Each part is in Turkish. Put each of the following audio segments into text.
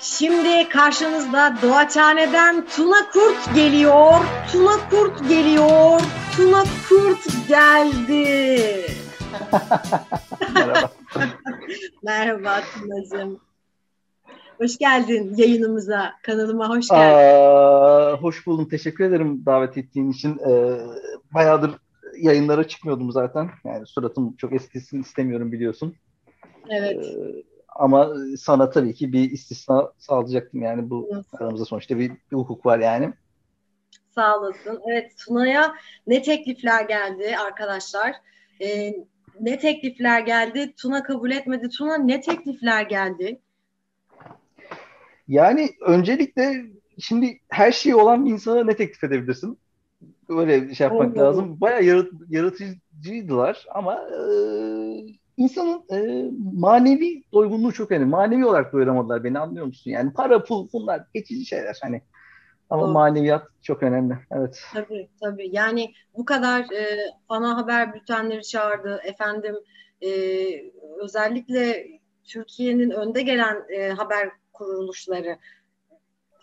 Şimdi karşınızda Doğaçhane'den Tuna Kurt geliyor. Tuna Kurt geliyor. Tuna Kurt geldi. Merhaba. Merhaba Tunacığım. Hoş geldin yayınımıza, kanalıma hoş geldin. Aa, hoş buldum, teşekkür ederim davet ettiğin için. Ee, bayağıdır yayınlara çıkmıyordum zaten. Yani suratım çok eskisin istemiyorum biliyorsun. Evet. Ee, ama sana tabii ki bir istisna sağlayacaktım yani bu evet. aramızda sonuçta bir, bir hukuk var yani. Sağ olasın. Evet Tuna'ya ne teklifler geldi arkadaşlar? Ee, ne teklifler geldi? Tuna kabul etmedi. Tuna ne teklifler geldi? Yani öncelikle şimdi her şeyi olan bir insana ne teklif edebilirsin? Öyle şey yapmak Olmadı. lazım. Bayağı yarat, yaratıcıydılar ama e, insanın e, manevi doygunluğu çok önemli. Manevi olarak doyuramadılar beni anlıyor musun? Yani para, pul bunlar geçici şeyler hani. Ama Doğru. maneviyat çok önemli. Evet. Tabii tabii. Yani bu kadar e, ana haber bültenleri çağırdı. Efendim e, özellikle Türkiye'nin önde gelen e, haber kuruluşları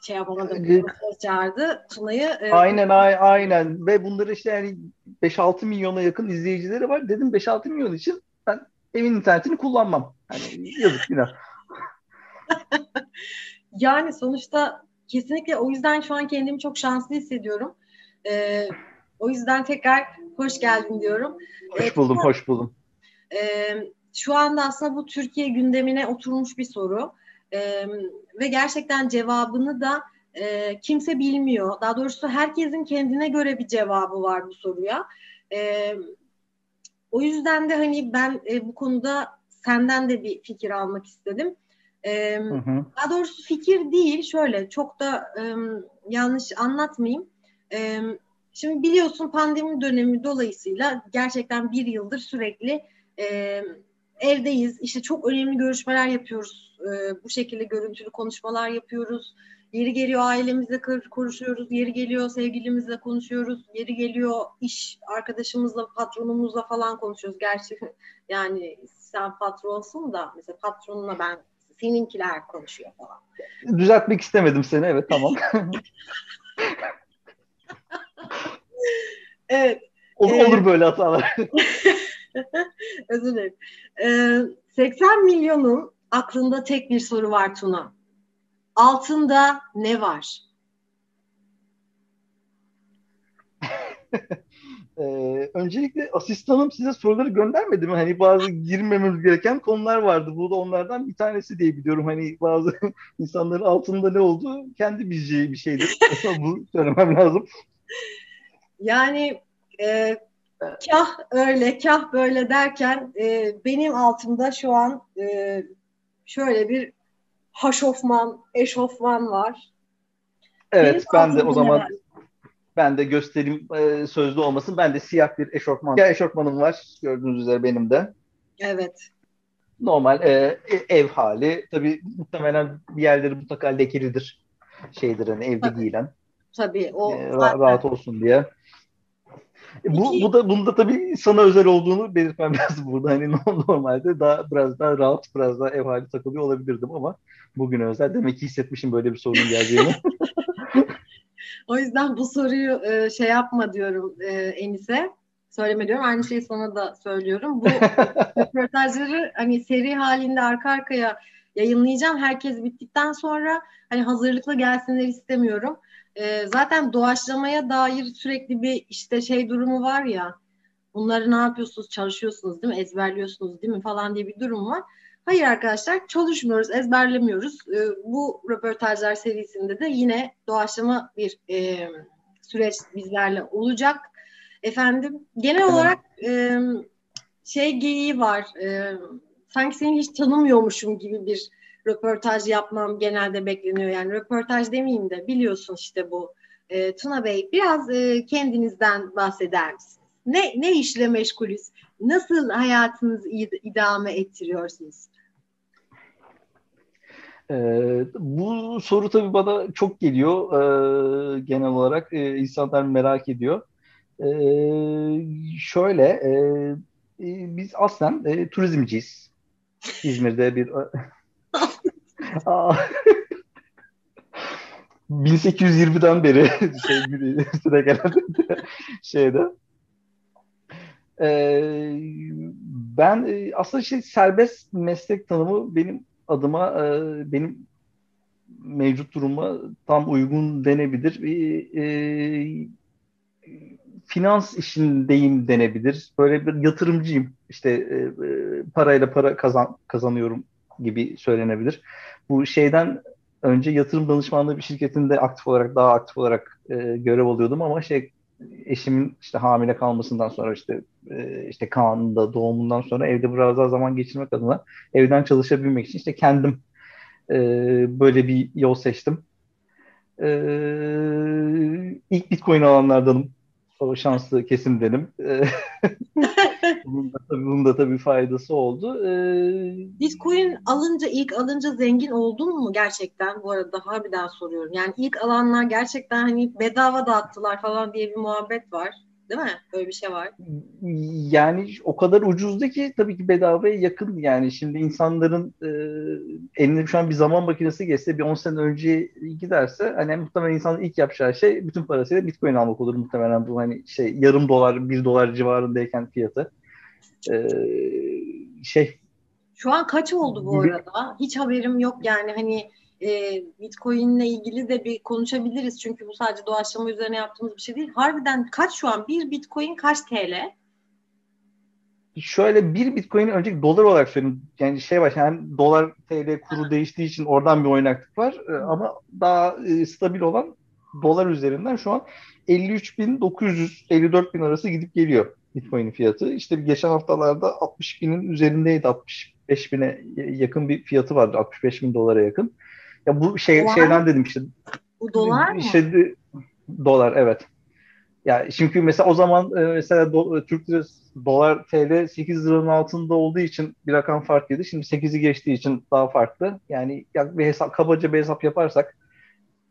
şey yapamadım. çağırdı. Tuna'yı. E, aynen aynen. Ve bunları işte yani 5-6 milyona yakın izleyicileri var. Dedim 5-6 milyon için ben evin internetini kullanmam. Hani yazık günah. yani sonuçta kesinlikle o yüzden şu an kendimi çok şanslı hissediyorum. Ee, o yüzden tekrar hoş geldin diyorum. Hoş ee, buldum, hoş buldum. E, şu anda aslında bu Türkiye gündemine oturmuş bir soru. E, ve gerçekten cevabını da e, kimse bilmiyor. Daha doğrusu herkesin kendine göre bir cevabı var bu soruya. E, o yüzden de hani ben e, bu konuda senden de bir fikir almak istedim. E, hı hı. Daha doğrusu fikir değil, şöyle çok da e, yanlış anlatmayayım. E, şimdi biliyorsun pandemi dönemi dolayısıyla gerçekten bir yıldır sürekli e, evdeyiz. İşte çok önemli görüşmeler yapıyoruz. E, bu şekilde görüntülü konuşmalar yapıyoruz. Yeri geliyor ailemizle konuşuyoruz, yeri geliyor sevgilimizle konuşuyoruz, yeri geliyor iş arkadaşımızla, patronumuzla falan konuşuyoruz. Gerçi yani sen patronsun da mesela patronuna ben seninkiler konuşuyor falan. Düzeltmek istemedim seni evet tamam. evet. Olur, ee, olur böyle hatalar. Özür dilerim. Ee, 80 milyonun aklında tek bir soru var Tuna altında ne var? ee, öncelikle asistanım size soruları göndermedi mi? Hani bazı girmememiz gereken konular vardı. Bu da onlardan bir tanesi diye biliyorum. Hani bazı insanların altında ne olduğu kendi bileceği bir şeydir. Bu söylemem lazım. Yani e, kah öyle kah böyle derken e, benim altımda şu an e, şöyle bir haşofman, eşofman var. Evet Benim ben de o zaman herhalde. ben de göstereyim e, sözlü olmasın. Ben de siyah bir eşofman. Ya eşofmanım var gördüğünüz üzere benim de. Evet. Normal e, e ev hali. Tabii muhtemelen bir yerleri mutlaka lekelidir. Şeydir hani evde Tabii. giyilen. Tabii o e, rahat olsun diye. Bu, bu da bunda tabii sana özel olduğunu belirtmem lazım burada. Hani normalde daha biraz daha rahat, biraz daha ev hali takılıyor olabilirdim ama bugün özel demek ki hissetmişim böyle bir sorun geldiğini. o yüzden bu soruyu e, şey yapma diyorum e, Enis'e. Söyleme diyorum. Aynı şeyi sana da söylüyorum. Bu röportajları hani seri halinde arka arkaya yayınlayacağım. Herkes bittikten sonra hani hazırlıklı gelsinler istemiyorum e, zaten doğaçlamaya dair sürekli bir işte şey durumu var ya bunları ne yapıyorsunuz çalışıyorsunuz değil mi ezberliyorsunuz değil mi falan diye bir durum var. Hayır arkadaşlar çalışmıyoruz ezberlemiyoruz. E, bu röportajlar serisinde de yine doğaçlama bir e, süreç bizlerle olacak. Efendim genel olarak e, şey geyiği var. E, sanki seni hiç tanımıyormuşum gibi bir röportaj yapmam genelde bekleniyor. Yani röportaj demeyeyim de biliyorsun işte bu. E, Tuna Bey biraz e, kendinizden bahseder misiniz? Ne, ne işle meşgulüz? Nasıl hayatınızı idame ettiriyorsunuz? Ee, bu soru tabii bana çok geliyor ee, genel olarak. Ee, insanlar merak ediyor. Ee, şöyle, e, e, biz aslen e, turizmciyiz. İzmir'de bir 1820'den beri şey, süre gelen şeyde. Ee, ben e, aslında şey serbest meslek tanımı benim adıma e, benim mevcut duruma tam uygun denebilir. E, finans işindeyim denebilir. Böyle bir yatırımcıyım. İşte parayla para kazan kazanıyorum gibi söylenebilir. Bu şeyden önce yatırım danışmanlığı bir şirketinde aktif olarak daha aktif olarak e, görev alıyordum ama şey eşimin işte hamile kalmasından sonra işte e, işte Kaan'ın doğumundan sonra evde biraz daha zaman geçirmek adına evden çalışabilmek için işte kendim e, böyle bir yol seçtim. E, ilk Bitcoin alanlardanım. O şanslı kesim dedim. bunun, da tabii, bunun da tabii faydası oldu. Ee, Bitcoin alınca ilk alınca zengin oldun mu gerçekten? Bu arada harbiden soruyorum. Yani ilk alanlar gerçekten hani bedava dağıttılar falan diye bir muhabbet var. Değil mi? Böyle bir şey var. Yani o kadar ucuzdu ki tabii ki bedavaya yakın. Yani şimdi insanların e, elinde şu an bir zaman makinesi geçse bir 10 sene önce giderse hani muhtemelen insanın ilk yapacağı şey bütün parasıyla Bitcoin almak olur muhtemelen bu hani şey yarım dolar bir dolar civarındayken fiyatı. E, şey şu an kaç oldu bu arada? Hiç haberim yok yani hani e, Bitcoin ile ilgili de bir konuşabiliriz. Çünkü bu sadece doğaçlama üzerine yaptığımız bir şey değil. Harbiden kaç şu an? Bir Bitcoin kaç TL? Şöyle bir Bitcoin önceki dolar olarak söyleyeyim. Yani şey var yani dolar TL kuru değiştiği için oradan bir oynaklık var. Hı. Ama daha e, stabil olan dolar üzerinden şu an 53.900 54.000 arası gidip geliyor Bitcoin fiyatı. İşte geçen haftalarda 60 binin üzerindeydi. 65 bine yakın bir fiyatı vardı. 65 bin dolara yakın. Ya bu şey dolar şeyden dedim işte. Bu dolar mı? İşte dolar evet. Ya çünkü mesela o zaman e, mesela do, Türk lirası dolar TL 8 liranın altında olduğu için bir rakam farklıydı. Şimdi 8'i geçtiği için daha farklı. Yani bir hesap kabaca bir hesap yaparsak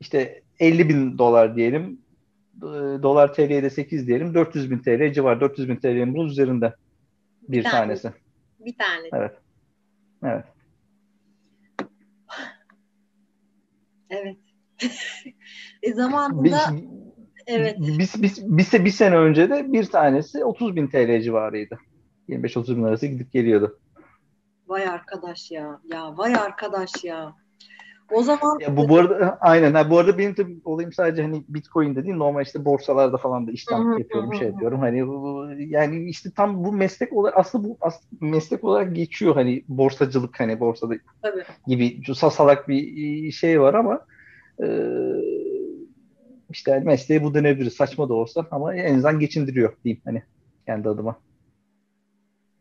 işte 50 bin dolar diyelim. E, dolar TL'ye de 8 diyelim. 400 bin TL civar. 400 bin TL'nin bunun üzerinde bir, bir tanesi. Bir tane. Evet. Evet. Evet. e zamanında evet. Biz, biz, biz, bir sene önce de bir tanesi 30 bin TL civarıydı. 25-30 bin arası gidip geliyordu. Vay arkadaş ya. Ya vay arkadaş ya. O zaman ya bu bu arada aynen. Ha, bu arada benim tabii olayım sadece hani Bitcoin'de değil normal işte borsalarda falan da işlem yapıyorum, şey yapıyorum. Hani yani işte tam bu meslek olarak aslında bu aslında meslek olarak geçiyor hani borsacılık hani borsada Tabii. gibi salak bir şey var ama e, işte mesleği bu denebilir. Saçma da olsa ama en azından geçindiriyor diyeyim hani kendi adıma.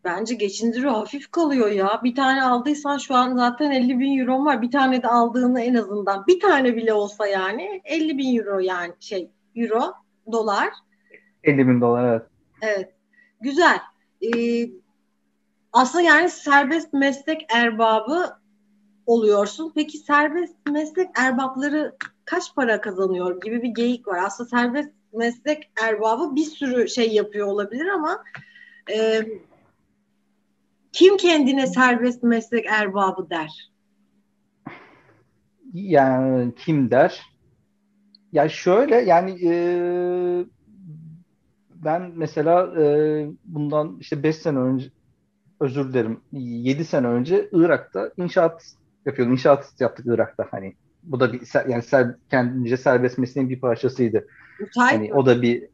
Bence geçindiriyor. Hafif kalıyor ya. Bir tane aldıysan şu an zaten 50 bin euro var. Bir tane de aldığını en azından bir tane bile olsa yani 50 bin euro yani şey euro dolar. 50 bin dolar evet. Evet. Güzel. Ee, aslında yani serbest meslek erbabı oluyorsun. Peki serbest meslek erbapları kaç para kazanıyor gibi bir geyik var. Aslında serbest meslek erbabı bir sürü şey yapıyor olabilir ama e, kim kendine serbest meslek erbabı der? Yani kim der? Ya şöyle yani e, ben mesela e, bundan işte 5 sene önce özür dilerim 7 sene önce Irak'ta inşaat yapıyordum. İnşaat yaptık Irak'ta hani. Bu da bir yani ser, kendince serbest mesleğin bir parçasıydı. Müteahhit hani o da bir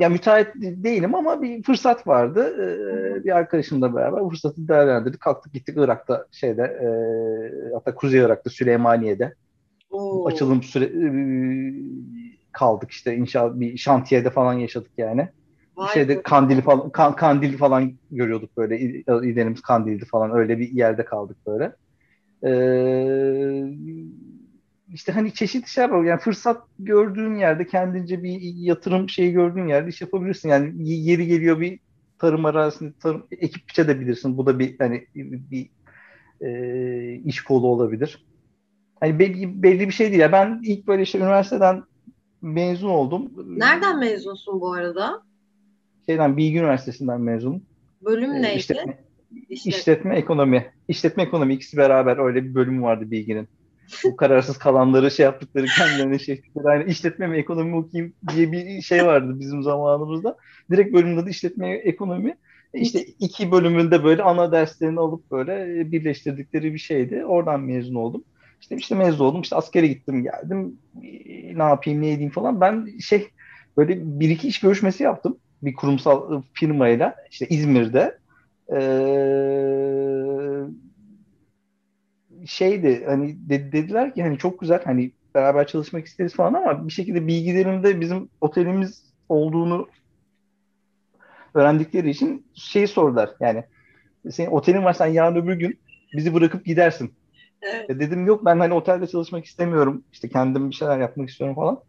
ya müteahhit değilim ama bir fırsat vardı. Ee, bir arkadaşımla beraber bu fırsatı değerlendirdik. Kalktık gittik Irak'ta şeyde e, hatta Kuzey Irak'ta Süleymaniye'de Oo. açılım süre e, kaldık işte inşaat bir şantiyede falan yaşadık yani. Vay şeyde be. kandili falan kan, kandil falan görüyorduk böyle İdenimiz kandildi falan öyle bir yerde kaldık böyle. Ee, işte hani çeşitli şey var. Yani fırsat gördüğün yerde kendince bir yatırım şeyi gördüğün yerde iş yapabilirsin. Yani yeri geliyor bir tarım arazisinde tarım ekip biçebilirsin. Bu da bir hani bir e, iş kolu olabilir. Hani belli, belli bir şey değil. Ya ben ilk böyle işte üniversiteden mezun oldum. Nereden mezunsun bu arada? Şeyden Bilgi Üniversitesi'nden mezunum. Bölüm ee, neydi? İşletme, İşletme. işletme ekonomi. İşletme ekonomi ikisi beraber öyle bir bölüm vardı Bilgi'nin. Bu kararsız kalanları şey yaptıkları kendilerine şey ettikleri aynı işletme mi ekonomi okuyayım diye bir şey vardı bizim zamanımızda. Direkt bölümde de işletme ekonomi. İşte iki bölümünde böyle ana derslerini alıp böyle birleştirdikleri bir şeydi. Oradan mezun oldum. İşte işte mezun oldum. İşte askere gittim geldim. Ne yapayım ne edeyim falan. Ben şey böyle bir iki iş görüşmesi yaptım. Bir kurumsal firmayla işte İzmir'de. Ee, şeydi hani de, dediler ki hani çok güzel hani beraber çalışmak isteriz falan ama bir şekilde bilgilerinde bizim otelimiz olduğunu öğrendikleri için şeyi sordular. Yani senin otelin var sen yarın öbür gün bizi bırakıp gidersin. Evet. E dedim yok ben hani otelde çalışmak istemiyorum. İşte kendim bir şeyler yapmak istiyorum falan.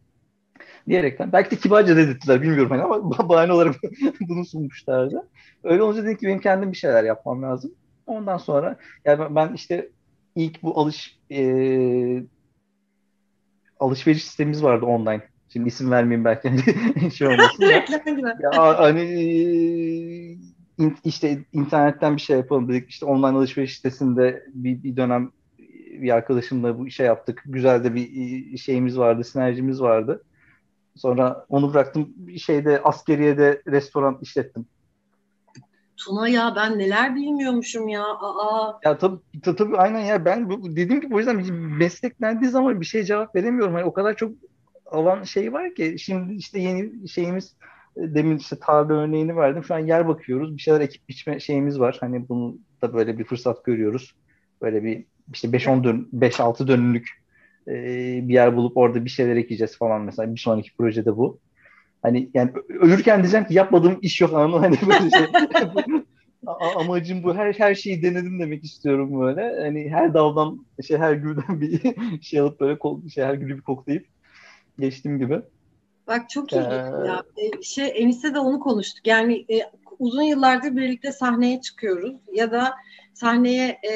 Diyerekten. Belki de kibarca dedirttiler bilmiyorum hani ama bahane olarak bunu sunmuşlardı. Öyle olunca dedim ki benim kendim bir şeyler yapmam lazım. Ondan sonra yani ben işte ilk bu alış e, alışveriş sistemimiz vardı online. Şimdi isim vermeyeyim belki hani şey olmasın ya, hani in, işte internetten bir şey yapalım dedik. İşte online alışveriş sitesinde bir, bir dönem bir arkadaşımla bu işe yaptık. Güzel de bir şeyimiz vardı, sinerjimiz vardı. Sonra onu bıraktım. Bir şeyde askeriyede restoran işlettim. Tuna ya ben neler bilmiyormuşum ya. Aa. Ya tabii tabii aynen ya ben dediğim gibi o yüzden bir meslek dendiği zaman bir şey cevap veremiyorum. Hani o kadar çok alan şey var ki şimdi işte yeni şeyimiz e, demin işte tarla örneğini verdim. Şu an yer bakıyoruz. Bir şeyler ekip biçme şeyimiz var. Hani bunu da böyle bir fırsat görüyoruz. Böyle bir işte 5-10 dön 5-6 dönümlük e, bir yer bulup orada bir şeyler ekeceğiz falan mesela. Bir sonraki projede bu. Hani yani ölürken diyeceğim ki yapmadığım iş yok anladın hani böyle şey. amacım bu her her şeyi denedim demek istiyorum böyle. Hani her daldan şey her gülden bir şey alıp böyle şey her gülü bir koklayıp geçtiğim gibi. Bak çok iyi ee... ya. E, şey Enis'e de onu konuştuk. Yani e, uzun yıllardır birlikte sahneye çıkıyoruz ya da sahneye e,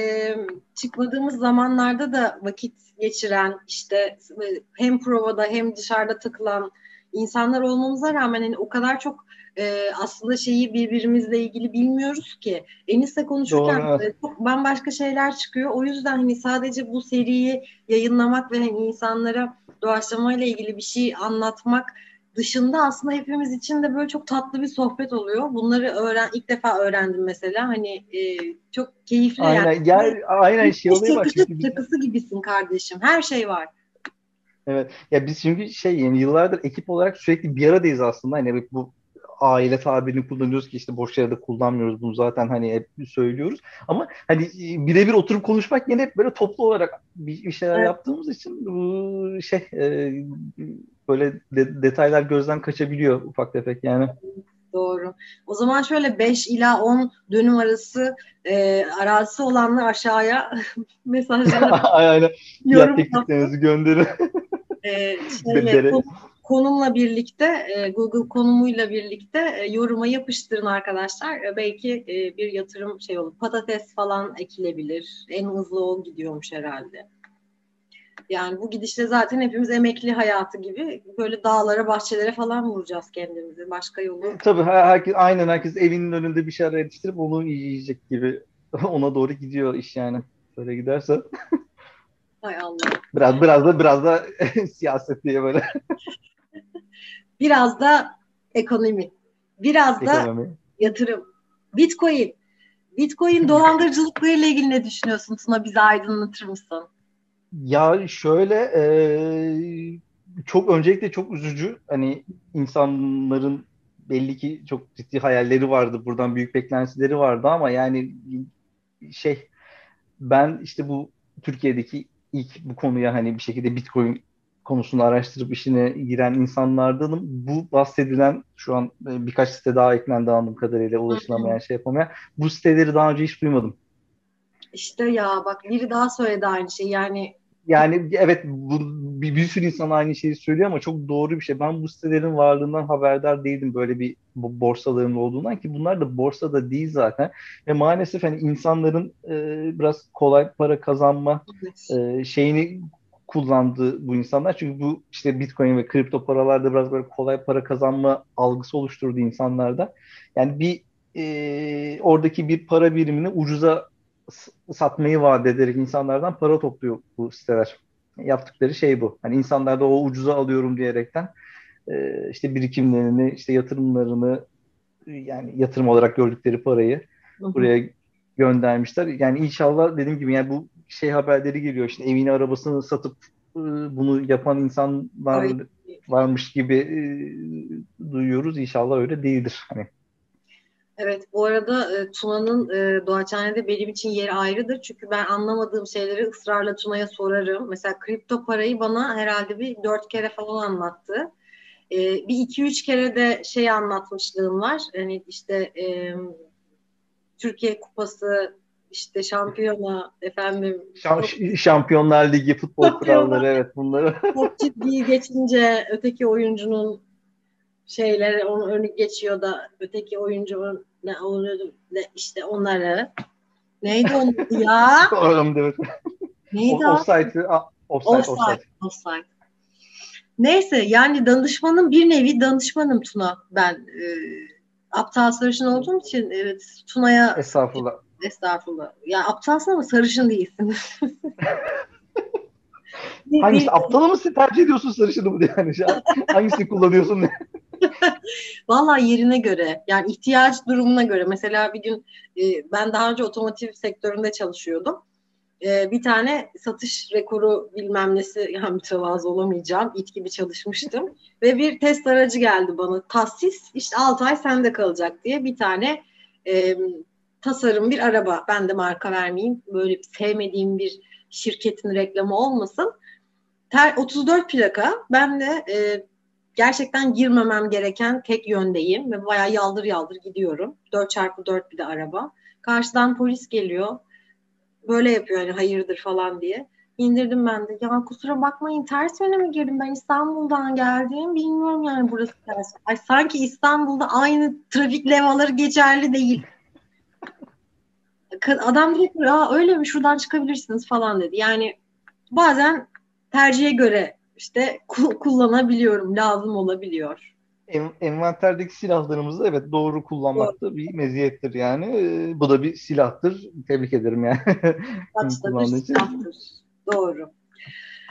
çıkmadığımız zamanlarda da vakit geçiren işte e, hem provada hem dışarıda takılan insanlar olmamıza rağmen hani o kadar çok e, aslında şeyi birbirimizle ilgili bilmiyoruz ki. Enis'le konuşurken Doğru. E, çok bambaşka şeyler çıkıyor. O yüzden hani sadece bu seriyi yayınlamak ve hani insanlara doğaçlamayla ilgili bir şey anlatmak dışında aslında hepimiz için de böyle çok tatlı bir sohbet oluyor. Bunları öğren ilk defa öğrendim mesela. Hani e, çok keyifli aynen, yani. Yer, aynen şey oluyor bak. Takısı gibisin kardeşim. Her şey var. Evet. Ya biz çünkü şey yani yıllardır ekip olarak sürekli bir aradayız aslında. Hani bu aile tabirini kullanıyoruz ki işte boş yere de kullanmıyoruz bunu zaten hani hep söylüyoruz. Ama hani e, birebir oturup konuşmak yine hep böyle toplu olarak bir, şeyler evet. yaptığımız için bu şey e, böyle de, detaylar gözden kaçabiliyor ufak tefek yani. Doğru. O zaman şöyle 5 ila 10 dönüm arası e, arazisi olanlar aşağıya mesajları Aynen. yorum tekniklerinizi gönderin. E, şeyle, konumla birlikte e, Google konumuyla birlikte e, yoruma yapıştırın arkadaşlar. E, belki e, bir yatırım şey olur. Patates falan ekilebilir. En hızlı o gidiyormuş herhalde. Yani bu gidişle zaten hepimiz emekli hayatı gibi böyle dağlara, bahçelere falan vuracağız kendimizi. Başka yolu. Tabii herkes aynen herkes evinin önünde bir şeyler yetiştirip onu yiyecek gibi ona doğru gidiyor iş yani. Böyle giderse. Hay Allah. Biraz biraz da biraz da siyaset diye böyle. biraz da ekonomi. Biraz ekonomi. da yatırım. Bitcoin. Bitcoin dolandırıcılıklarıyla ilgili ne düşünüyorsun Tuna? Bizi aydınlatır mısın? Ya şöyle e, çok öncelikle çok üzücü. Hani insanların belli ki çok ciddi hayalleri vardı. Buradan büyük beklentileri vardı ama yani şey ben işte bu Türkiye'deki ilk bu konuya hani bir şekilde Bitcoin konusunu araştırıp işine giren insanlardanım. Bu bahsedilen şu an e, birkaç site daha eklendi anladığım kadarıyla ulaşılamayan şey yapamayan. Bu siteleri daha önce hiç duymadım. İşte ya bak biri daha söyledi aynı şey. Yani yani evet bu, bir, bir sürü insan aynı şeyi söylüyor ama çok doğru bir şey. Ben bu sitelerin varlığından haberdar değildim böyle bir borsaların olduğundan ki bunlar da borsada değil zaten. Ve maalesef hani insanların e, biraz kolay para kazanma e, şeyini kullandı bu insanlar. Çünkü bu işte Bitcoin ve kripto paralarda biraz böyle kolay para kazanma algısı oluşturdu insanlarda. Yani bir e, oradaki bir para birimini ucuza satmayı vaat ederek insanlardan para topluyor bu siteler. Yaptıkları şey bu. Hani insanlar da o ucuza alıyorum diyerekten e, işte birikimlerini, işte yatırımlarını yani yatırım olarak gördükleri parayı buraya göndermişler. Yani inşallah dediğim gibi yani bu şey haberleri geliyor işte evini arabasını satıp e, bunu yapan insanlar Ay. varmış gibi e, duyuyoruz. İnşallah öyle değildir. Hani Evet, bu arada e, Tuna'nın e, Doğaçhane'de benim için yeri ayrıdır. Çünkü ben anlamadığım şeyleri ısrarla Tuna'ya sorarım. Mesela kripto parayı bana herhalde bir dört kere falan anlattı. E, bir iki üç kere de şey anlatmışlığım var. Hani işte e, Türkiye Kupası, işte şampiyona efendim. Şampiyonlar Ligi futbol kuralları evet bunları. Çok ciddi geçince öteki oyuncunun şeyleri onu önü geçiyor da öteki oyuncu ne oluyordu işte onları neydi onun ya? Oğlum evet. Neydi? Offside, offside, offside. offside. Neyse yani danışmanım bir nevi danışmanım Tuna ben. E, aptal sarışın olduğum için evet Tuna'ya Estağfurullah. Estağfurullah. Ya aptalsın ama sarışın değilsin. Hangisi? Aptalı mı tercih ediyorsun sarışını mı yani? Hangisini kullanıyorsun? Vallahi yerine göre yani ihtiyaç durumuna göre. Mesela bir gün e, ben daha önce otomotiv sektöründe çalışıyordum. E, bir tane satış rekoru bilmem nesi yani mütevazı olamayacağım. it gibi çalışmıştım. Ve bir test aracı geldi bana. Tahsis işte 6 ay sende kalacak diye bir tane e, tasarım bir araba. Ben de marka vermeyeyim. Böyle sevmediğim bir şirketin reklamı olmasın. Ter, 34 plaka. Ben de e, gerçekten girmemem gereken tek yöndeyim ve bayağı yaldır yaldır gidiyorum. 4x4 bir de araba. Karşıdan polis geliyor. Böyle yapıyor hani hayırdır falan diye. İndirdim ben de. Ya kusura bakmayın ters yöne mi girdim? Ben İstanbul'dan geldim. Bilmiyorum yani burası ters. Ay sanki İstanbul'da aynı trafik levhaları geçerli değil. Adam direkt Aa, öyle mi şuradan çıkabilirsiniz falan dedi. Yani bazen tercihe göre işte kullanabiliyorum, lazım olabiliyor. En, envanterdeki silahlarımızı evet doğru kullanmak da bir meziyettir yani. Ee, bu da bir silahtır. Tebrik ederim yani. Kaçta bir silahtır. Doğru.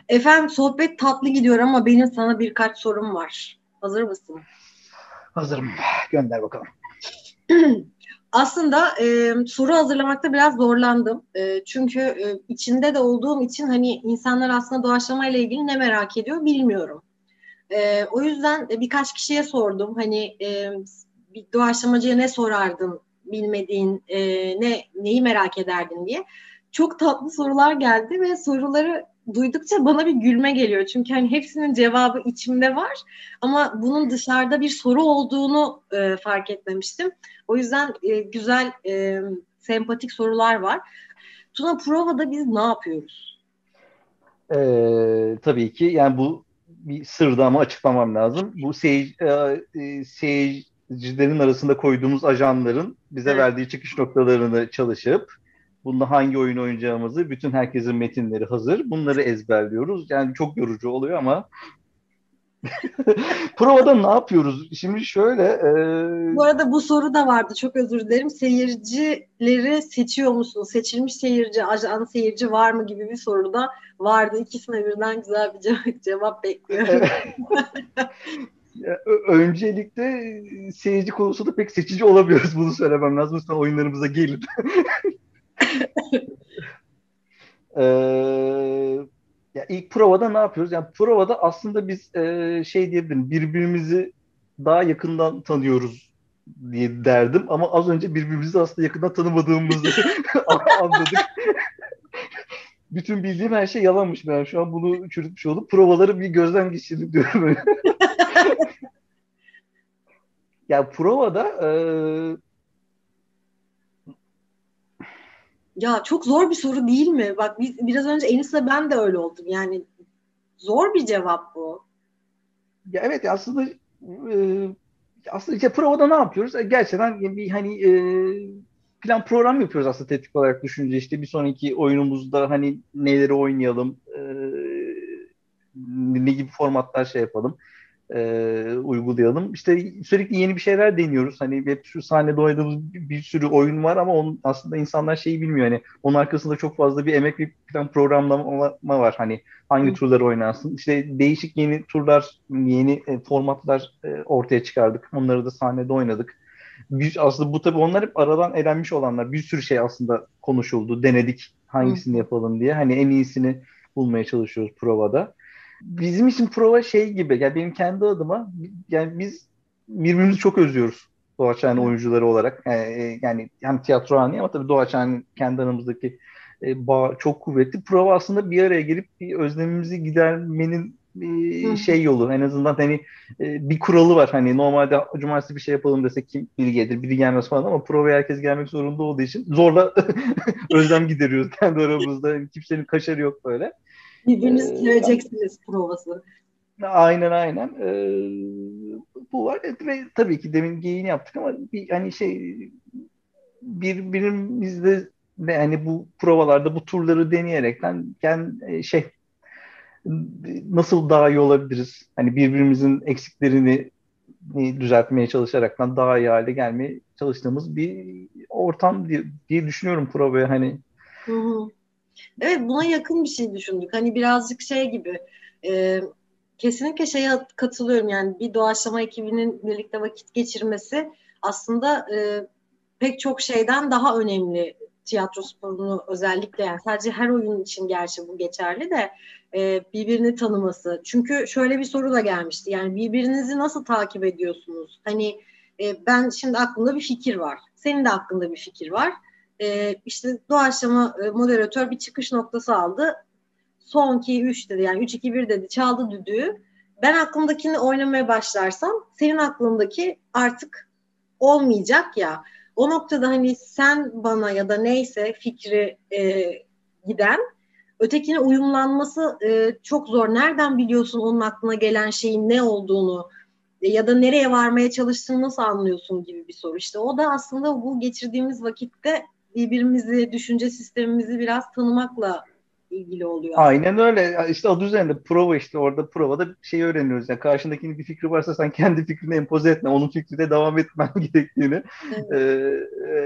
Efendim sohbet tatlı gidiyor ama benim sana birkaç sorum var. Hazır mısın? Hazırım. Gönder bakalım. aslında e, soru hazırlamakta biraz zorlandım. E, çünkü e, içinde de olduğum için hani insanlar aslında doğaçlama ile ilgili ne merak ediyor bilmiyorum. E, o yüzden e, birkaç kişiye sordum. Hani e, bir doğaçlamacıya ne sorardın bilmediğin e, ne neyi merak ederdin diye. Çok tatlı sorular geldi ve soruları duydukça bana bir gülme geliyor. Çünkü hani hepsinin cevabı içimde var ama bunun dışarıda bir soru olduğunu e, fark etmemiştim. O yüzden e, güzel, e, sempatik sorular var. Tuna provada biz ne yapıyoruz? Ee, tabii ki yani bu bir sırdı ama açıklamam lazım. Bu seyir, e, e, seyircilerin arasında koyduğumuz ajanların bize evet. verdiği çıkış noktalarını çalışıp Bunda hangi oyun oynayacağımızı, bütün herkesin metinleri hazır. Bunları ezberliyoruz. Yani çok yorucu oluyor ama Provada ne yapıyoruz? Şimdi şöyle... E... Bu arada bu soru da vardı. Çok özür dilerim. Seyircileri seçiyor musun? Seçilmiş seyirci, ajan seyirci var mı gibi bir soru da vardı. İkisine birden güzel bir cevap, cevap bekliyorum. öncelikle seyirci konusunda pek seçici olamıyoruz. Bunu söylemem lazım. Lütfen oyunlarımıza gelin. ee, ya ilk provada ne yapıyoruz? Yani provada aslında biz e, şey diyebilirim birbirimizi daha yakından tanıyoruz diye derdim ama az önce birbirimizi aslında yakından tanımadığımızı anladık. Bütün bildiğim her şey yalanmış ben şu an bunu çürütmüş oldum. Provaları bir gözden geçirdim diyorum. ya provada e, Ya çok zor bir soru değil mi? Bak biz biraz önce Enis'le ben de öyle oldum. Yani zor bir cevap bu. Ya evet aslında e, aslında işte provada ne yapıyoruz? E, gerçekten bir hani e, plan program yapıyoruz aslında teknik olarak düşünce işte bir sonraki oyunumuzda hani neleri oynayalım, e, ne gibi formatlar şey yapalım. E, uygulayalım. İşte sürekli yeni bir şeyler deniyoruz. Hani hep şu sahnede oynadığımız bir, bir sürü oyun var ama onun aslında insanlar şeyi bilmiyor. Hani onun arkasında çok fazla bir emek bir plan programlama var. Hani hangi Hı. turları oynarsın. İşte değişik yeni turlar, yeni e, formatlar e, ortaya çıkardık. Onları da sahnede oynadık. Bir, aslında bu tabii onlar hep aradan elenmiş olanlar. Bir sürü şey aslında konuşuldu, denedik hangisini Hı. yapalım diye. Hani en iyisini bulmaya çalışıyoruz provada bizim için prova şey gibi. Yani benim kendi adıma yani biz birbirimizi çok özlüyoruz Doğaçhane oyuncuları olarak. Yani, e, yani hem tiyatro hani ama tabii Doğaçhane kendi aramızdaki e, bağ çok kuvvetli. Prova aslında bir araya gelip bir özlemimizi gidermenin bir şey yolu. En azından hani e, bir kuralı var. Hani normalde cumartesi bir şey yapalım desek kim biri gelir, biri gelmez falan ama provaya herkes gelmek zorunda olduğu için zorla özlem gideriyoruz kendi aramızda. Kimsenin kaşarı yok böyle. Birbiriniz ee, provası. Aynen aynen. Ee, bu var ve tabii ki demin geyin yaptık ama bir hani şey birbirimizde ve hani bu provalarda bu turları deneyerekten kendi şey nasıl daha iyi olabiliriz? Hani birbirimizin eksiklerini düzeltmeye çalışaraktan daha iyi hale gelmeye çalıştığımız bir ortam diye, diye düşünüyorum provaya hani. Hı hı. Evet buna yakın bir şey düşündük. Hani birazcık şey gibi e, kesinlikle şeye katılıyorum yani bir doğaçlama ekibinin birlikte vakit geçirmesi aslında e, pek çok şeyden daha önemli tiyatro sporunu özellikle yani sadece her oyun için gerçi bu geçerli de e, birbirini tanıması. Çünkü şöyle bir soru da gelmişti yani birbirinizi nasıl takip ediyorsunuz? Hani e, ben şimdi aklımda bir fikir var. Senin de aklında bir fikir var e, işte doğaçlama e, moderatör bir çıkış noktası aldı. Son 2 3 dedi yani 3 2 1 dedi çaldı düdüğü. Ben aklımdakini oynamaya başlarsam senin aklındaki artık olmayacak ya. O noktada hani sen bana ya da neyse fikri e, giden ötekine uyumlanması e, çok zor. Nereden biliyorsun onun aklına gelen şeyin ne olduğunu e, ya da nereye varmaya çalıştığını nasıl anlıyorsun gibi bir soru. İşte o da aslında bu geçirdiğimiz vakitte birbirimizi, düşünce sistemimizi biraz tanımakla ilgili oluyor. Aynen öyle. İşte adı üzerinde prova işte orada provada şey öğreniyoruz. Yani karşındakinin bir fikri varsa sen kendi fikrini empoze etme. Onun fikriyle devam etmen gerektiğini evet. e, e,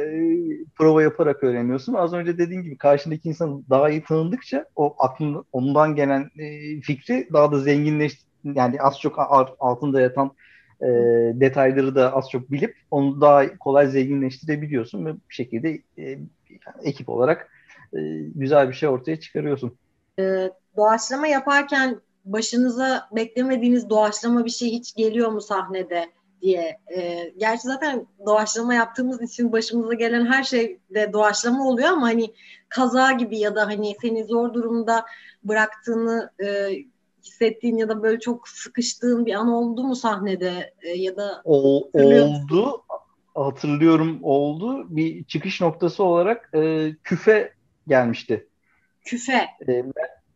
prova yaparak öğreniyorsun. Az önce dediğin gibi karşındaki insan daha iyi tanıdıkça o aklın ondan gelen e, fikri daha da zenginleş yani az çok altında yatan e, detayları da az çok bilip onu daha kolay zenginleştirebiliyorsun ve bir şekilde e, ekip olarak e, güzel bir şey ortaya çıkarıyorsun. E, doğaçlama yaparken başınıza beklemediğiniz doğaçlama bir şey hiç geliyor mu sahnede diye. E, gerçi zaten doğaçlama yaptığımız için başımıza gelen her şey de doğaçlama oluyor ama hani kaza gibi ya da hani seni zor durumda bıraktığını e, hissettiğin ya da böyle çok sıkıştığın bir an oldu mu sahnede e, ya da o, oldu hatırlıyorum oldu bir çıkış noktası olarak e, küfe gelmişti. Küfe. E,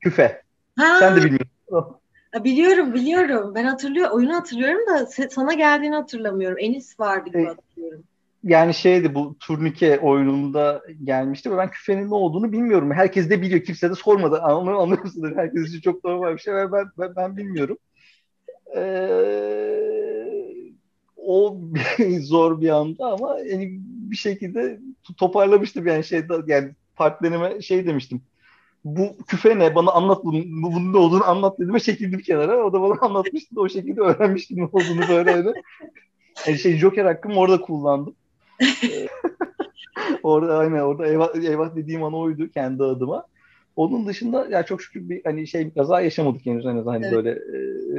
küfe. Ha. Sen de bilmiyorsun. Biliyorum biliyorum. Ben hatırlıyorum. Oyunu hatırlıyorum da sana geldiğini hatırlamıyorum. Enis vardı gibi e, hatırlıyorum yani şeydi bu turnike oyununda gelmişti ve ben küfenin ne olduğunu bilmiyorum. Herkes de biliyor. Kimse de sormadı. Anlıyor, anlıyor musunuz? Herkes için çok normal bir şey ve ben, ben, ben bilmiyorum. Ee, o zor bir anda ama yani bir şekilde toparlamıştım yani şey yani partnerime şey demiştim. Bu küfe ne? Bana anlat bunun, bunun ne olduğunu anlat dedim ve çekildim kenara. O da bana anlatmıştı o şekilde öğrenmiştim ne olduğunu böyle. Yani şey Joker hakkımı orada kullandım. orada aynen orada eyvah, eyvah dediğim an oydu kendi adıma. Onun dışında ya çok şükür bir hani şey bir kaza yaşamadık henüz en azından hani evet. böyle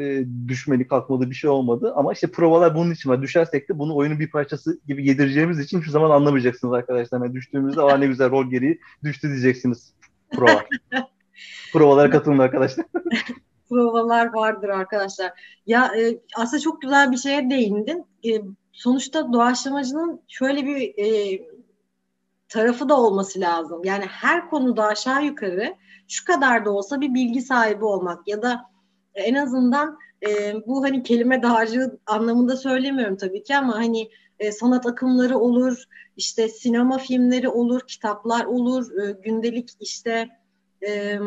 e, düşmeli kalkmadı bir şey olmadı ama işte provalar bunun için var. Düşersek de bunu oyunun bir parçası gibi yedireceğimiz için şu zaman anlamayacaksınız arkadaşlar. Yani düştüğümüzde aa ne güzel rol gereği düştü diyeceksiniz prova. Provalara katılın arkadaşlar. Provalar vardır arkadaşlar. Ya e, aslında çok güzel bir şeye değindin. E, sonuçta doğaçlamacının şöyle bir e, tarafı da olması lazım. Yani her konuda aşağı yukarı şu kadar da olsa bir bilgi sahibi olmak ya da en azından e, bu hani kelime dağarcığı anlamında söylemiyorum tabii ki ama hani e, sanat akımları olur, işte sinema filmleri olur, kitaplar olur, e, gündelik işte e,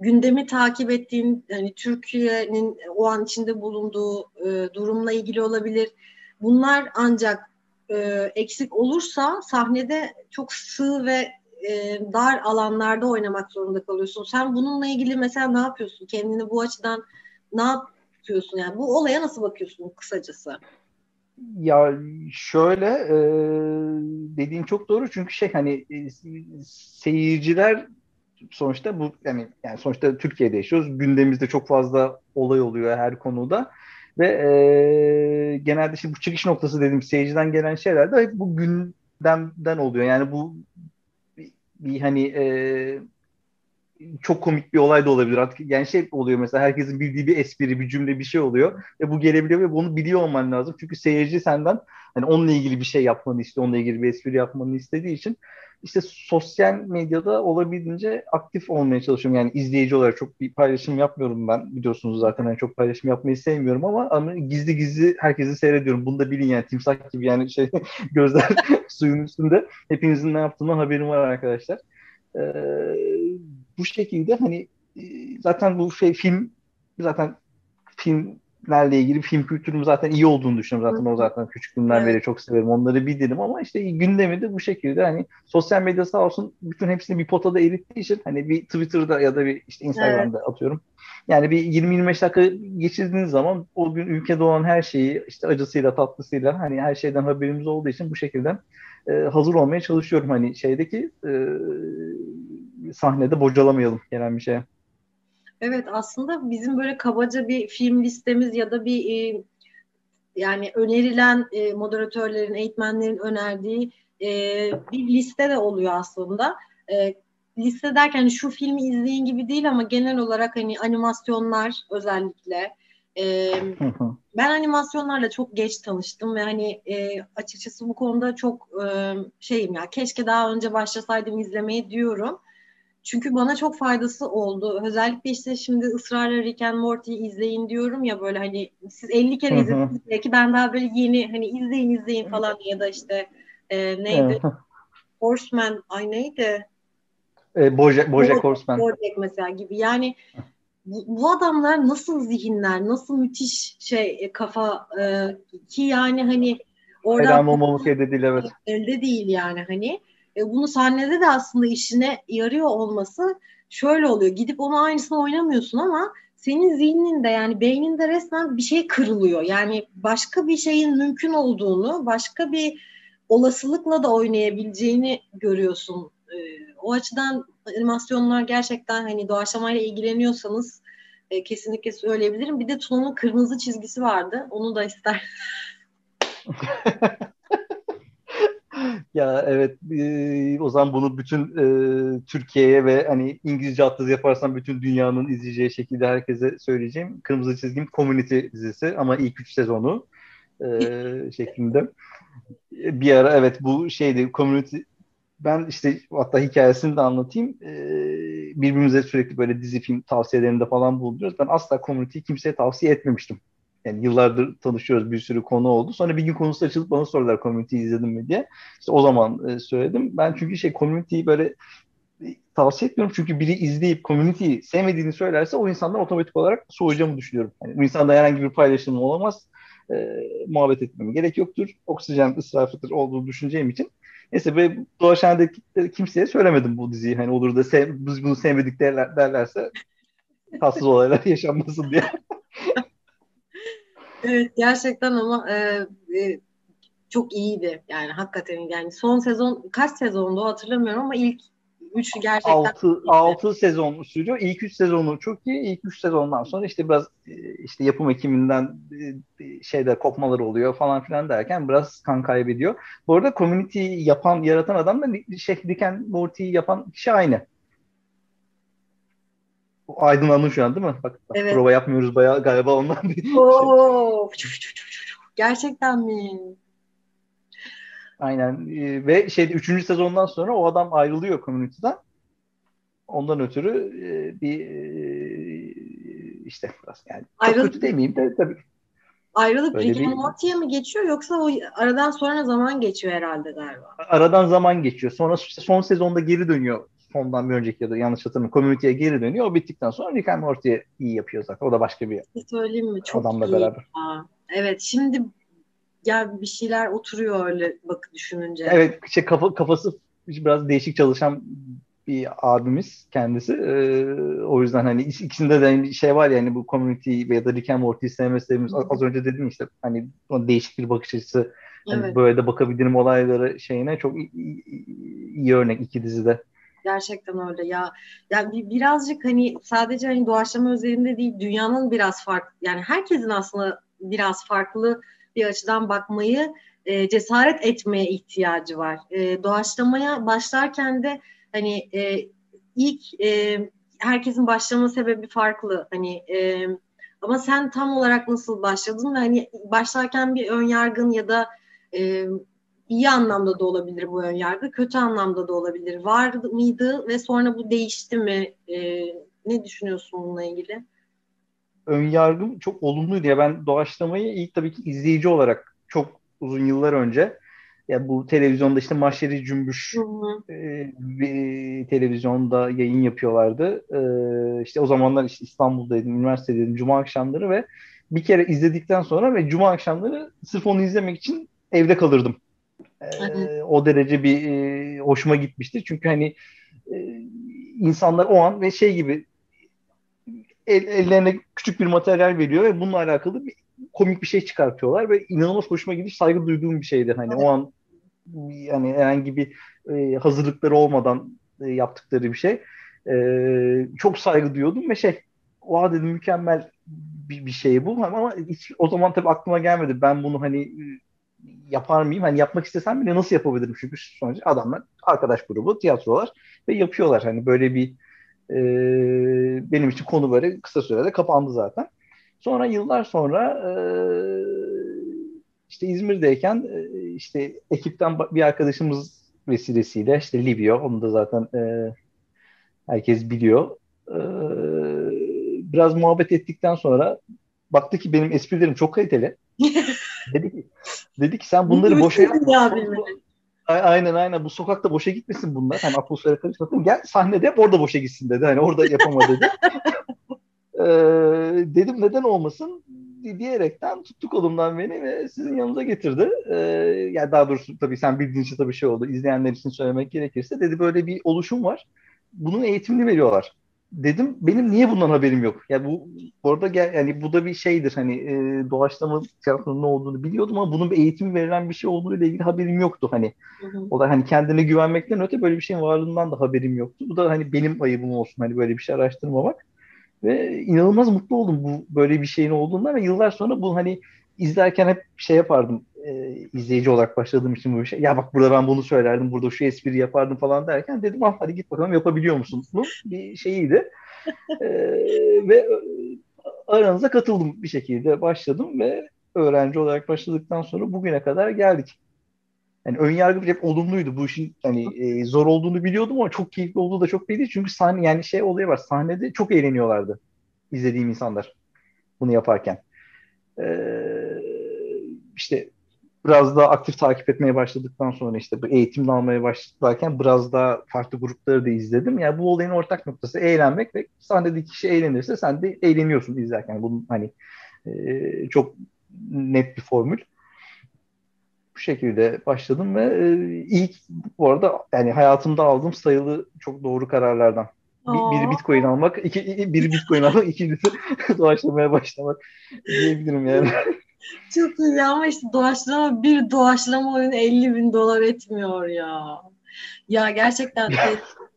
gündemi takip ettiğin hani Türkiye'nin o an içinde bulunduğu e, durumla ilgili olabilir. Bunlar ancak e, eksik olursa sahnede çok sığ ve e, dar alanlarda oynamak zorunda kalıyorsun. Sen bununla ilgili mesela ne yapıyorsun? Kendini bu açıdan ne yapıyorsun? Yani bu olaya nasıl bakıyorsun kısacası? Ya şöyle e, dediğin çok doğru çünkü şey hani e, seyirciler sonuçta bu yani yani sonuçta Türkiye'de yaşıyoruz. Gündemimizde çok fazla olay oluyor her konuda. Ve e, genelde işte bu çıkış noktası dediğim seyirciden gelen şeyler de hep bu gündemden oluyor. Yani bu bir, bir hani e, çok komik bir olay da olabilir artık. Yani şey oluyor mesela herkesin bildiği bir espri, bir cümle, bir şey oluyor ve bu gelebiliyor ve bunu biliyor olman lazım. Çünkü seyirci senden hani onunla ilgili bir şey yapmanı istiyor, onunla ilgili bir espri yapmanı istediği için işte sosyal medyada olabildiğince aktif olmaya çalışıyorum. Yani izleyici olarak çok bir paylaşım yapmıyorum ben. Biliyorsunuz zaten yani çok paylaşım yapmayı sevmiyorum ama, ama gizli gizli herkesi seyrediyorum. Bunu da bilin yani timsah gibi yani şey gözler suyun üstünde. Hepinizin ne yaptığından haberim var arkadaşlar. Ee, bu şekilde hani e, zaten bu şey film zaten film filmlerle ilgili film kültürüm zaten iyi olduğunu düşünüyorum. Zaten o zaten küçüklüğümden evet. beri çok severim. Onları bilirim ama işte gündemi de bu şekilde hani sosyal medya sağ olsun bütün hepsini bir potada erittiği için hani bir Twitter'da ya da bir işte Instagram'da evet. atıyorum. Yani bir 20-25 dakika geçirdiğiniz zaman o gün ülkede olan her şeyi işte acısıyla tatlısıyla hani her şeyden haberimiz olduğu için bu şekilde e, hazır olmaya çalışıyorum hani şeydeki e, sahnede bocalamayalım gelen bir şeye. Evet aslında bizim böyle kabaca bir film listemiz ya da bir e, yani önerilen e, moderatörlerin, eğitmenlerin önerdiği e, bir liste de oluyor aslında. E, liste derken hani şu filmi izleyin gibi değil ama genel olarak hani animasyonlar özellikle. E, ben animasyonlarla çok geç tanıştım ve hani e, açıkçası bu konuda çok e, şeyim ya keşke daha önce başlasaydım izlemeyi diyorum. Çünkü bana çok faydası oldu. Özellikle işte şimdi ısrarla Rick and Morty'yi izleyin diyorum ya böyle hani siz 50 kere izlediniz belki ben daha böyle yeni hani izleyin izleyin falan ya da işte e, neydi? Horseman ay neydi? E, Bojack, Bojack Horseman. Bojack mesela gibi. Yani bu, bu adamlar nasıl zihinler, nasıl müthiş şey e, kafa e, ki yani hani orada Helal olmamak elde değil evet. Elde değil yani hani e, bunu sahnede de aslında işine yarıyor olması şöyle oluyor. Gidip onu aynısını oynamıyorsun ama senin zihninde yani beyninde resmen bir şey kırılıyor. Yani başka bir şeyin mümkün olduğunu, başka bir olasılıkla da oynayabileceğini görüyorsun. E, o açıdan animasyonlar gerçekten hani doğaçlamayla ilgileniyorsanız e, kesinlikle söyleyebilirim. Bir de Tuna'nın kırmızı çizgisi vardı. Onu da ister. ya evet e, o zaman bunu bütün e, Türkiye'ye ve hani İngilizce altyazı yaparsam bütün dünyanın izleyeceği şekilde herkese söyleyeceğim. Kırmızı çizgim Community dizisi ama ilk üç sezonu e, şeklinde. Bir ara evet bu şeydi Community ben işte hatta hikayesini de anlatayım. Ee, birbirimize sürekli böyle dizi film tavsiyelerinde falan bulunuyoruz. Ben asla Community'yi kimseye tavsiye etmemiştim. Yani yıllardır tanışıyoruz bir sürü konu oldu. Sonra bir gün konusu açılıp bana sordular Community'yi izledin mi diye. İşte o zaman e, söyledim. Ben çünkü şey Community'yi böyle e, tavsiye etmiyorum çünkü biri izleyip Community'yi sevmediğini söylerse o insandan otomatik olarak soğuyacağımı düşünüyorum. Yani bu insanda herhangi bir paylaşım olamaz. E, muhabbet etmeme gerek yoktur. Oksijen ısrafıdır olduğunu düşüneceğim için. Neyse ve dolaşanedeki kimseye söylemedim bu diziyi. Hani olur da sev, biz bunu sevmedik derler, derlerse tatsız olaylar yaşanmasın diye. Evet gerçekten ama e, e, çok iyiydi. Yani hakikaten yani son sezon kaç sezondu hatırlamıyorum ama ilk 3 gerçekten 6 6 sezon sürüyor. İlk 3 sezonu çok iyi. İlk 3 sezondan sonra işte biraz e, işte yapım ekiminden e, şeyde kopmalar oluyor falan filan derken biraz kan kaybediyor. Bu arada community yapan, yaratan adam da şey Rick and Morty'yi yapan kişi aynı aydınlandım şu an değil mi? Bak, bak evet. prova yapmıyoruz bayağı galiba ondan bir Oo, Gerçekten mi? Aynen. Ee, ve şey üçüncü sezondan sonra o adam ayrılıyor komüniteden. Ondan ötürü e, bir e, işte biraz yani çok Ayrıl- kötü demeyeyim de tabii. Ayrılıp Rick and Morty'ye mi geçiyor yoksa o aradan sonra zaman geçiyor herhalde galiba. Aradan zaman geçiyor. Sonra son sezonda geri dönüyor sondan bir önceki ya da yanlış hatırlamıyorum Community'ye geri dönüyor. O bittikten sonra Rick and Morty'ye iyi yapıyor zaten. O da başka bir söyleyeyim mi? Çok adamla iyi. beraber. Aa, evet şimdi ya bir şeyler oturuyor öyle bak düşününce. Evet şey kafa, kafası biraz değişik çalışan bir abimiz kendisi. Ee, o yüzden hani ikisinde de bir şey var ya hani bu community ya da Rick and Morty'yi sevme sebebimiz az, önce dedim işte hani değişik bir bakış açısı hani Evet. böyle de bakabilirim olayları şeyine çok iyi, iyi, iyi örnek iki dizide. Gerçekten öyle ya. Ya bir, birazcık hani sadece hani doğaçlama özelinde değil dünyanın biraz farklı yani herkesin aslında biraz farklı bir açıdan bakmayı e, cesaret etmeye ihtiyacı var. E, doğaçlamaya başlarken de hani e, ilk e, herkesin başlama sebebi farklı. Hani e, ama sen tam olarak nasıl başladın ve hani başlarken bir ön yargın ya da e, iyi anlamda da olabilir bu ön yargı, kötü anlamda da olabilir. Var mıydı ve sonra bu değişti mi? E, ne düşünüyorsun bununla ilgili? Ön yargım çok olumluydu ya ben doğaçlamayı ilk tabii ki izleyici olarak çok uzun yıllar önce ya bu televizyonda işte Mahşeri Cümbüş e, bir televizyonda yayın yapıyorlardı. E, işte o zamanlar işte İstanbul'daydım, üniversitedeydim cuma akşamları ve bir kere izledikten sonra ve cuma akşamları sırf onu izlemek için evde kalırdım. E, o derece bir hoşuma gitmişti. Çünkü hani insanlar o an ve şey gibi el, ellerine küçük bir materyal veriyor ve bununla alakalı bir komik bir şey çıkartıyorlar ve inanılmaz hoşuma gidiş saygı duyduğum bir şeydi. Hani o an yani herhangi bir hazırlıkları olmadan yaptıkları bir şey. Çok saygı duyuyordum ve şey oha dedim mükemmel bir, bir şey bu ama hiç o zaman tabii aklıma gelmedi. Ben bunu hani yapar mıyım? Hani yapmak istesem bile nasıl yapabilirim? Çünkü sonuçta adamlar arkadaş grubu, tiyatrolar ve yapıyorlar. Hani böyle bir e, benim için konu böyle kısa sürede kapandı zaten. Sonra yıllar sonra e, işte İzmir'deyken e, işte ekipten bir arkadaşımız vesilesiyle işte Livio, onu da zaten e, herkes biliyor. E, biraz muhabbet ettikten sonra baktı ki benim esprilerim çok kaliteli. dedi ki sen bunları boşa yapma. Aynen aynen bu sokakta boşa gitmesin bunlar. Hani atmosfere karışmasın. Gel sahnede hep orada boşa gitsin dedi. Hani orada yapama dedi. ee, dedim neden olmasın diyerekten tuttu kolumdan beni ve sizin yanınıza getirdi. Ee, yani daha doğrusu tabii sen bildiğin için tabii şey oldu. İzleyenler için söylemek gerekirse dedi böyle bir oluşum var. Bunun eğitimini veriyorlar. Dedim benim niye bundan haberim yok? Yani bu orada gel yani bu da bir şeydir hani e, doğaçlama tiyatronun ne olduğunu biliyordum ama bunun bir eğitimi verilen bir şey olduğu ile ilgili haberim yoktu hani. Hı hı. O da hani kendine güvenmekten öte böyle bir şeyin varlığından da haberim yoktu. Bu da hani benim ayıbım olsun hani böyle bir şey araştırmamak. Ve inanılmaz mutlu oldum bu böyle bir şeyin olduğundan ve yıllar sonra bu hani izlerken hep şey yapardım e, izleyici olarak başladığım için bu şey. Ya bak burada ben bunu söylerdim, burada şu espri yapardım falan derken dedim ah hadi git bakalım yapabiliyor musun? Bu bir şeyiydi. e, ve aranıza katıldım bir şekilde başladım ve öğrenci olarak başladıktan sonra bugüne kadar geldik. Yani ön yargı hep olumluydu. Bu işin hani e, zor olduğunu biliyordum ama çok keyifli olduğu da çok belliydi. Çünkü sahne yani şey olayı var. Sahnede çok eğleniyorlardı izlediğim insanlar bunu yaparken. Ee, işte biraz daha aktif takip etmeye başladıktan sonra işte bu eğitimini almaya başlarken biraz daha farklı grupları da izledim. Yani bu olayın ortak noktası eğlenmek ve sahnedeki kişi eğlenirse sen de eğleniyorsun izlerken. Bunun hani e, çok net bir formül bu şekilde başladım ve e, ilk bu arada yani hayatımda aldığım sayılı çok doğru kararlardan. Bir, biri Bitcoin almak, iki, biri Bitcoin almak, ikincisi doğaçlamaya başlamak diyebilirim yani. Çok iyi ama işte doğaçlama bir doğaçlama oyunu 50 bin dolar etmiyor ya. Ya gerçekten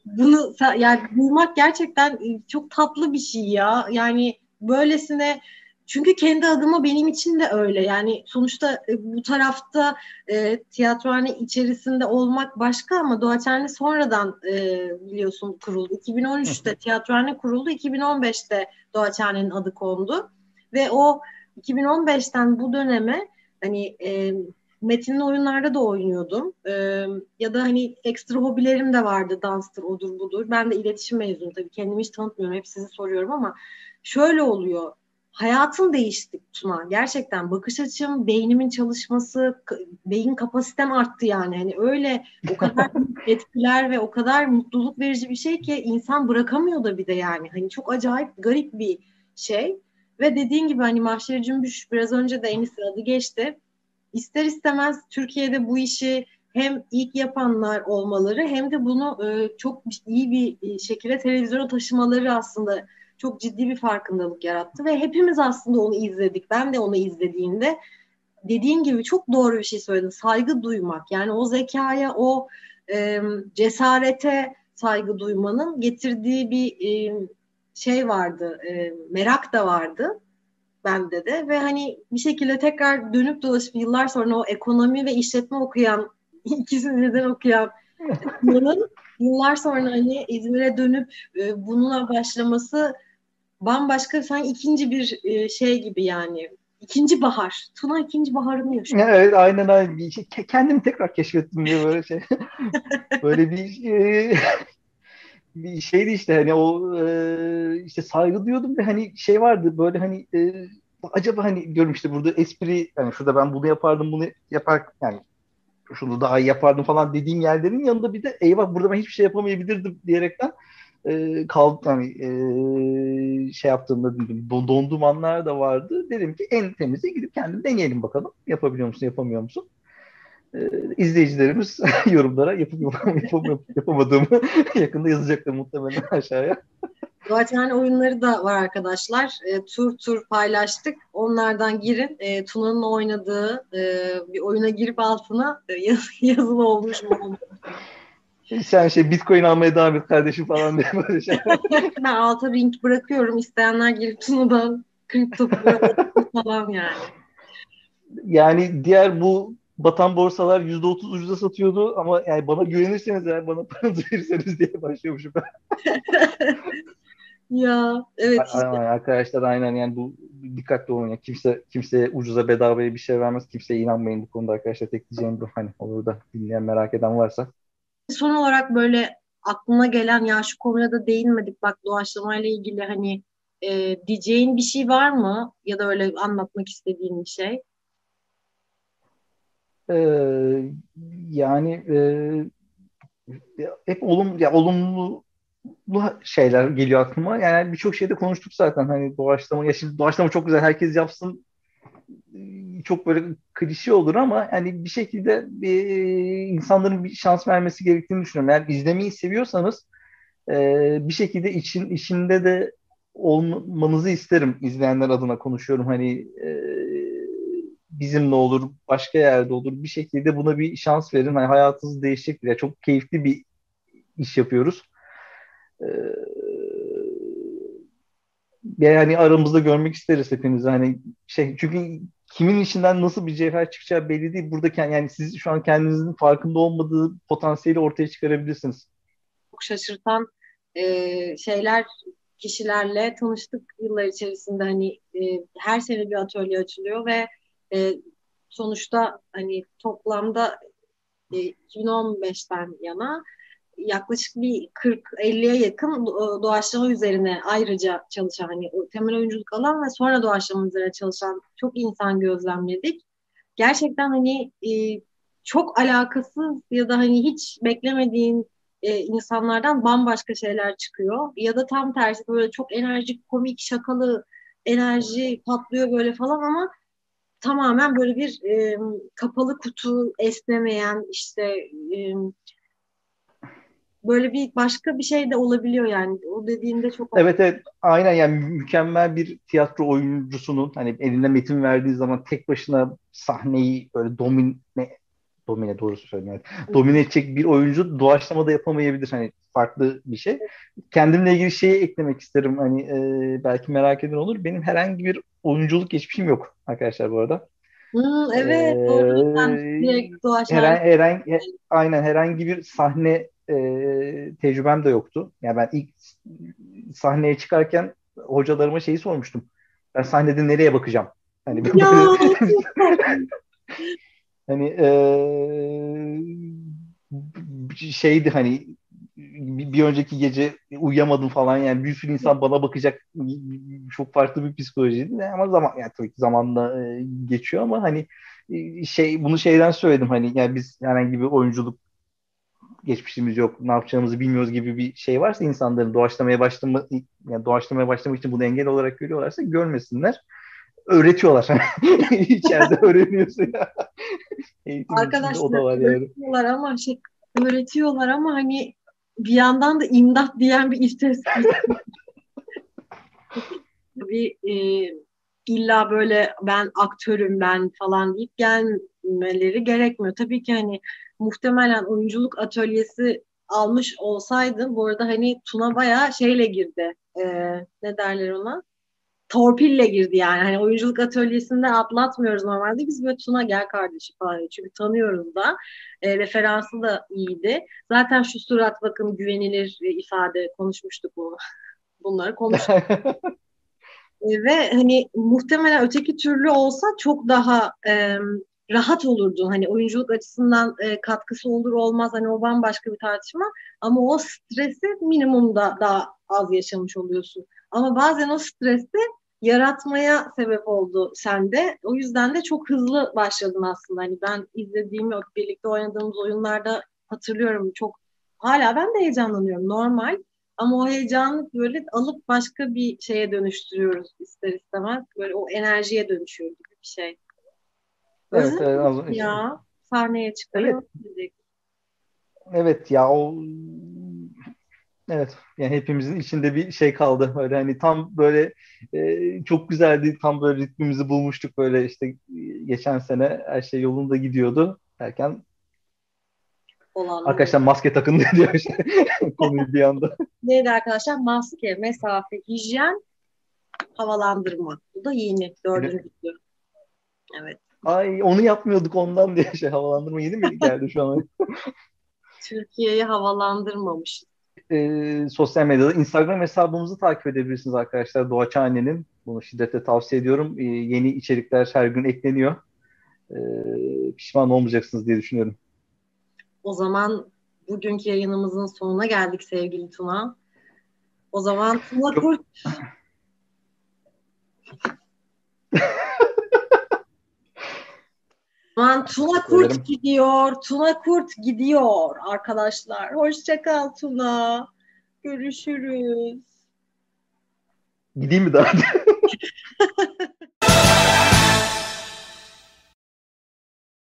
bunu yani duymak gerçekten çok tatlı bir şey ya. Yani böylesine çünkü kendi adıma benim için de öyle. Yani sonuçta bu tarafta e, tiyatrohane içerisinde olmak başka ama Doğaçhane sonradan e, biliyorsun kuruldu. 2013'te tiyatrohane kuruldu. 2015'te Doğaçhane'nin adı kondu. Ve o 2015'ten bu döneme hani e, metinli oyunlarda da oynuyordum. E, ya da hani ekstra hobilerim de vardı. Danstır, odur budur. Ben de iletişim mezunu tabii. Kendimi hiç tanıtmıyorum. Hep sizi soruyorum ama şöyle oluyor hayatım değişti Tuna. Gerçekten bakış açım, beynimin çalışması, beyin kapasitem arttı yani. Hani öyle o kadar etkiler ve o kadar mutluluk verici bir şey ki insan bırakamıyor da bir de yani. Hani çok acayip garip bir şey. Ve dediğin gibi hani Mahşeri Cümbüş biraz önce de en adı geçti. İster istemez Türkiye'de bu işi hem ilk yapanlar olmaları hem de bunu e, çok iyi bir e, şekilde televizyona taşımaları aslında çok ciddi bir farkındalık yarattı ve hepimiz aslında onu izledik. Ben de onu izlediğimde dediğin gibi çok doğru bir şey söyledin. Saygı duymak yani o zekaya, o e, cesarete saygı duymanın getirdiği bir e, şey vardı, e, merak da vardı bende de ve hani bir şekilde tekrar dönüp dolaşıp yıllar sonra o ekonomi ve işletme okuyan ikisini neden okuyan bunun yıllar sonra hani İzmir'e dönüp e, bununla başlaması bambaşka sen ikinci bir e, şey gibi yani ikinci bahar. Tuna ikinci baharını yaşıyor. Evet aynen aynen. Bir şey, kendim tekrar keşfettim diye böyle şey. böyle bir e, bir şeydi işte hani o e, işte saygı diyordum ve hani şey vardı böyle hani e, acaba hani diyorum işte burada espri yani şurada ben bunu yapardım bunu yapar yani şunu daha iyi yapardım falan dediğim yerlerin yanında bir de eyvah burada ben hiçbir şey yapamayabilirdim diyerekten e, kaldı hani e, şey yaptığımda dedim donduğum anlar da vardı. Dedim ki en temize gidip kendim deneyelim bakalım. Yapabiliyor musun, yapamıyor musun? E, izleyicilerimiz yorumlara yapıp yapam, yapamadığımı yakında yazacaklar muhtemelen aşağıya. Zaten oyunları da var arkadaşlar. E, tur tur paylaştık. Onlardan girin. E, Tuna'nın oynadığı e, bir oyuna girip altına e, yaz, yazılı olmuş mu? Sen şey Bitcoin almaya devam et kardeşim falan diye böyle şey. ben alta link bırakıyorum. İsteyenler girip Tuna'dan kripto falan yani. Yani diğer bu batan borsalar yüzde otuz ucuza satıyordu ama yani bana güvenirseniz eğer bana paranızı verirseniz diye başlıyormuşum ben. ya evet. Işte. Arkadaşlar aynen yani bu dikkatli olun ya. Kimse kimseye ucuza bedavaya bir şey vermez. Kimseye inanmayın bu konuda arkadaşlar. Tek diyeceğim bu. Hani olur da dinleyen merak eden varsa Son olarak böyle aklına gelen ya şu konuya da değinmedik bak doğaçlamayla ilgili hani e, diyeceğin bir şey var mı? Ya da öyle anlatmak istediğin bir şey? Ee, yani e, hep olum ya olumlu şeyler geliyor aklıma. Yani birçok şeyde konuştuk zaten. Hani doğaçlama, ya şimdi doğaçlama çok güzel herkes yapsın çok böyle klişe olur ama yani bir şekilde bir, insanların bir şans vermesi gerektiğini düşünüyorum. Eğer izlemeyi seviyorsanız e, bir şekilde için işinde de olmanızı isterim izleyenler adına konuşuyorum. Hani e, bizimle olur, başka yerde olur. Bir şekilde buna bir şans verin. Hani hayatınız değişecektir. Yani çok keyifli bir iş yapıyoruz. Ee, yani aramızda görmek isteriz hepinizi. Hani şey çünkü kimin içinden nasıl bir cevher çıkacağı belli değil. Burada yani siz şu an kendinizin farkında olmadığı potansiyeli ortaya çıkarabilirsiniz. Çok şaşırtan e, şeyler kişilerle tanıştık yıllar içerisinde hani e, her sene bir atölye açılıyor ve e, sonuçta hani toplamda e, 2015'ten yana yaklaşık bir 40-50'ye yakın doğaçlama üzerine ayrıca çalışan hani temel oyunculuk alan ve sonra doğaçlama üzerine çalışan çok insan gözlemledik. Gerçekten hani e, çok alakasız ya da hani hiç beklemediğin e, insanlardan bambaşka şeyler çıkıyor. Ya da tam tersi böyle çok enerjik, komik, şakalı enerji patlıyor böyle falan ama tamamen böyle bir e, kapalı kutu esnemeyen işte e, böyle bir başka bir şey de olabiliyor yani. O dediğinde çok Evet evet aynen yani mükemmel bir tiyatro oyuncusunun hani elinde metin verdiği zaman tek başına sahneyi böyle domine domine doğrusu söyleyeyim. Yani. Domine edecek bir oyuncu doğaçlama da yapamayabilir hani farklı bir şey. Kendimle ilgili şeyi eklemek isterim hani e, belki merak eden olur. Benim herhangi bir oyunculuk geçmişim yok arkadaşlar bu arada. Hmm, evet ee, doğru. Sen direkt doğaçlama. Aynen herhangi bir sahne e, tecrübem de yoktu. Yani ben ilk sahneye çıkarken hocalarıma şeyi sormuştum. Ben sahnede nereye bakacağım? Hani hani e, şeydi hani bir, önceki gece uyuyamadım falan yani bir sürü insan bana bakacak çok farklı bir psikolojiydi ama zaman yani tabii ki zamanla geçiyor ama hani şey bunu şeyden söyledim hani yani biz herhangi bir oyunculuk geçmişimiz yok, ne yapacağımızı bilmiyoruz gibi bir şey varsa insanların doğaçlamaya başlama yani doğaçlamaya başlamak için bunu engel olarak görüyorlarsa görmesinler. Öğretiyorlar. İçeride öğreniyorsun ya. Arkadaşlar o da var yani. öğretiyorlar ama şey öğretiyorlar ama hani bir yandan da imdat diyen bir istes. bir e, illa böyle ben aktörüm ben falan deyip gelmeleri gerekmiyor. Tabii ki hani muhtemelen oyunculuk atölyesi almış olsaydı bu arada hani Tuna bayağı şeyle girdi. E, ne derler ona? Torpille girdi yani. Hani oyunculuk atölyesinde atlatmıyoruz normalde. Biz böyle Tuna gel kardeşi falan çünkü tanıyoruz da. E, referansı da iyiydi. Zaten şu surat bakın güvenilir ifade konuşmuştuk bunu. Bunları konuştuk. e, ve hani muhtemelen öteki türlü olsa çok daha e, rahat olurdun. Hani oyunculuk açısından e, katkısı olur olmaz hani o bambaşka bir tartışma ama o stresi minimumda daha az yaşamış oluyorsun. Ama bazen o stresi yaratmaya sebep oldu sende. O yüzden de çok hızlı başladın aslında. Hani ben izlediğim, birlikte oynadığımız oyunlarda hatırlıyorum çok hala ben de heyecanlanıyorum normal. Ama o heyecanı böyle alıp başka bir şeye dönüştürüyoruz ister istemez. Böyle o enerjiye dönüşüyor gibi bir şey. Evet, evet az ya sahneye çıkıyor. Evet. evet ya o Evet yani hepimizin içinde bir şey kaldı böyle hani tam böyle e, çok güzeldi tam böyle ritmimizi bulmuştuk böyle işte geçen sene her şey yolunda gidiyordu derken Olan arkadaşlar maske takın diyor işte konuyu bir anda. Neydi arkadaşlar maske, mesafe, hijyen, havalandırma. Bu da yeni dördüncüsü. Evet. Ay onu yapmıyorduk ondan diye şey havalandırma yeni mi geldi şu an? Türkiye'yi havalandırmamış. E, sosyal medyada Instagram hesabımızı takip edebilirsiniz arkadaşlar. Doğaçhane'nin. Bunu şiddetle tavsiye ediyorum. E, yeni içerikler her gün ekleniyor. E, pişman olmayacaksınız diye düşünüyorum. O zaman bugünkü yayınımızın sonuna geldik sevgili Tuna. O zaman Tuna Kurt Aman Tuna Kurt Söylerim. gidiyor. Tuna Kurt gidiyor arkadaşlar. Hoşçakal Tuna. Görüşürüz. Gideyim mi daha?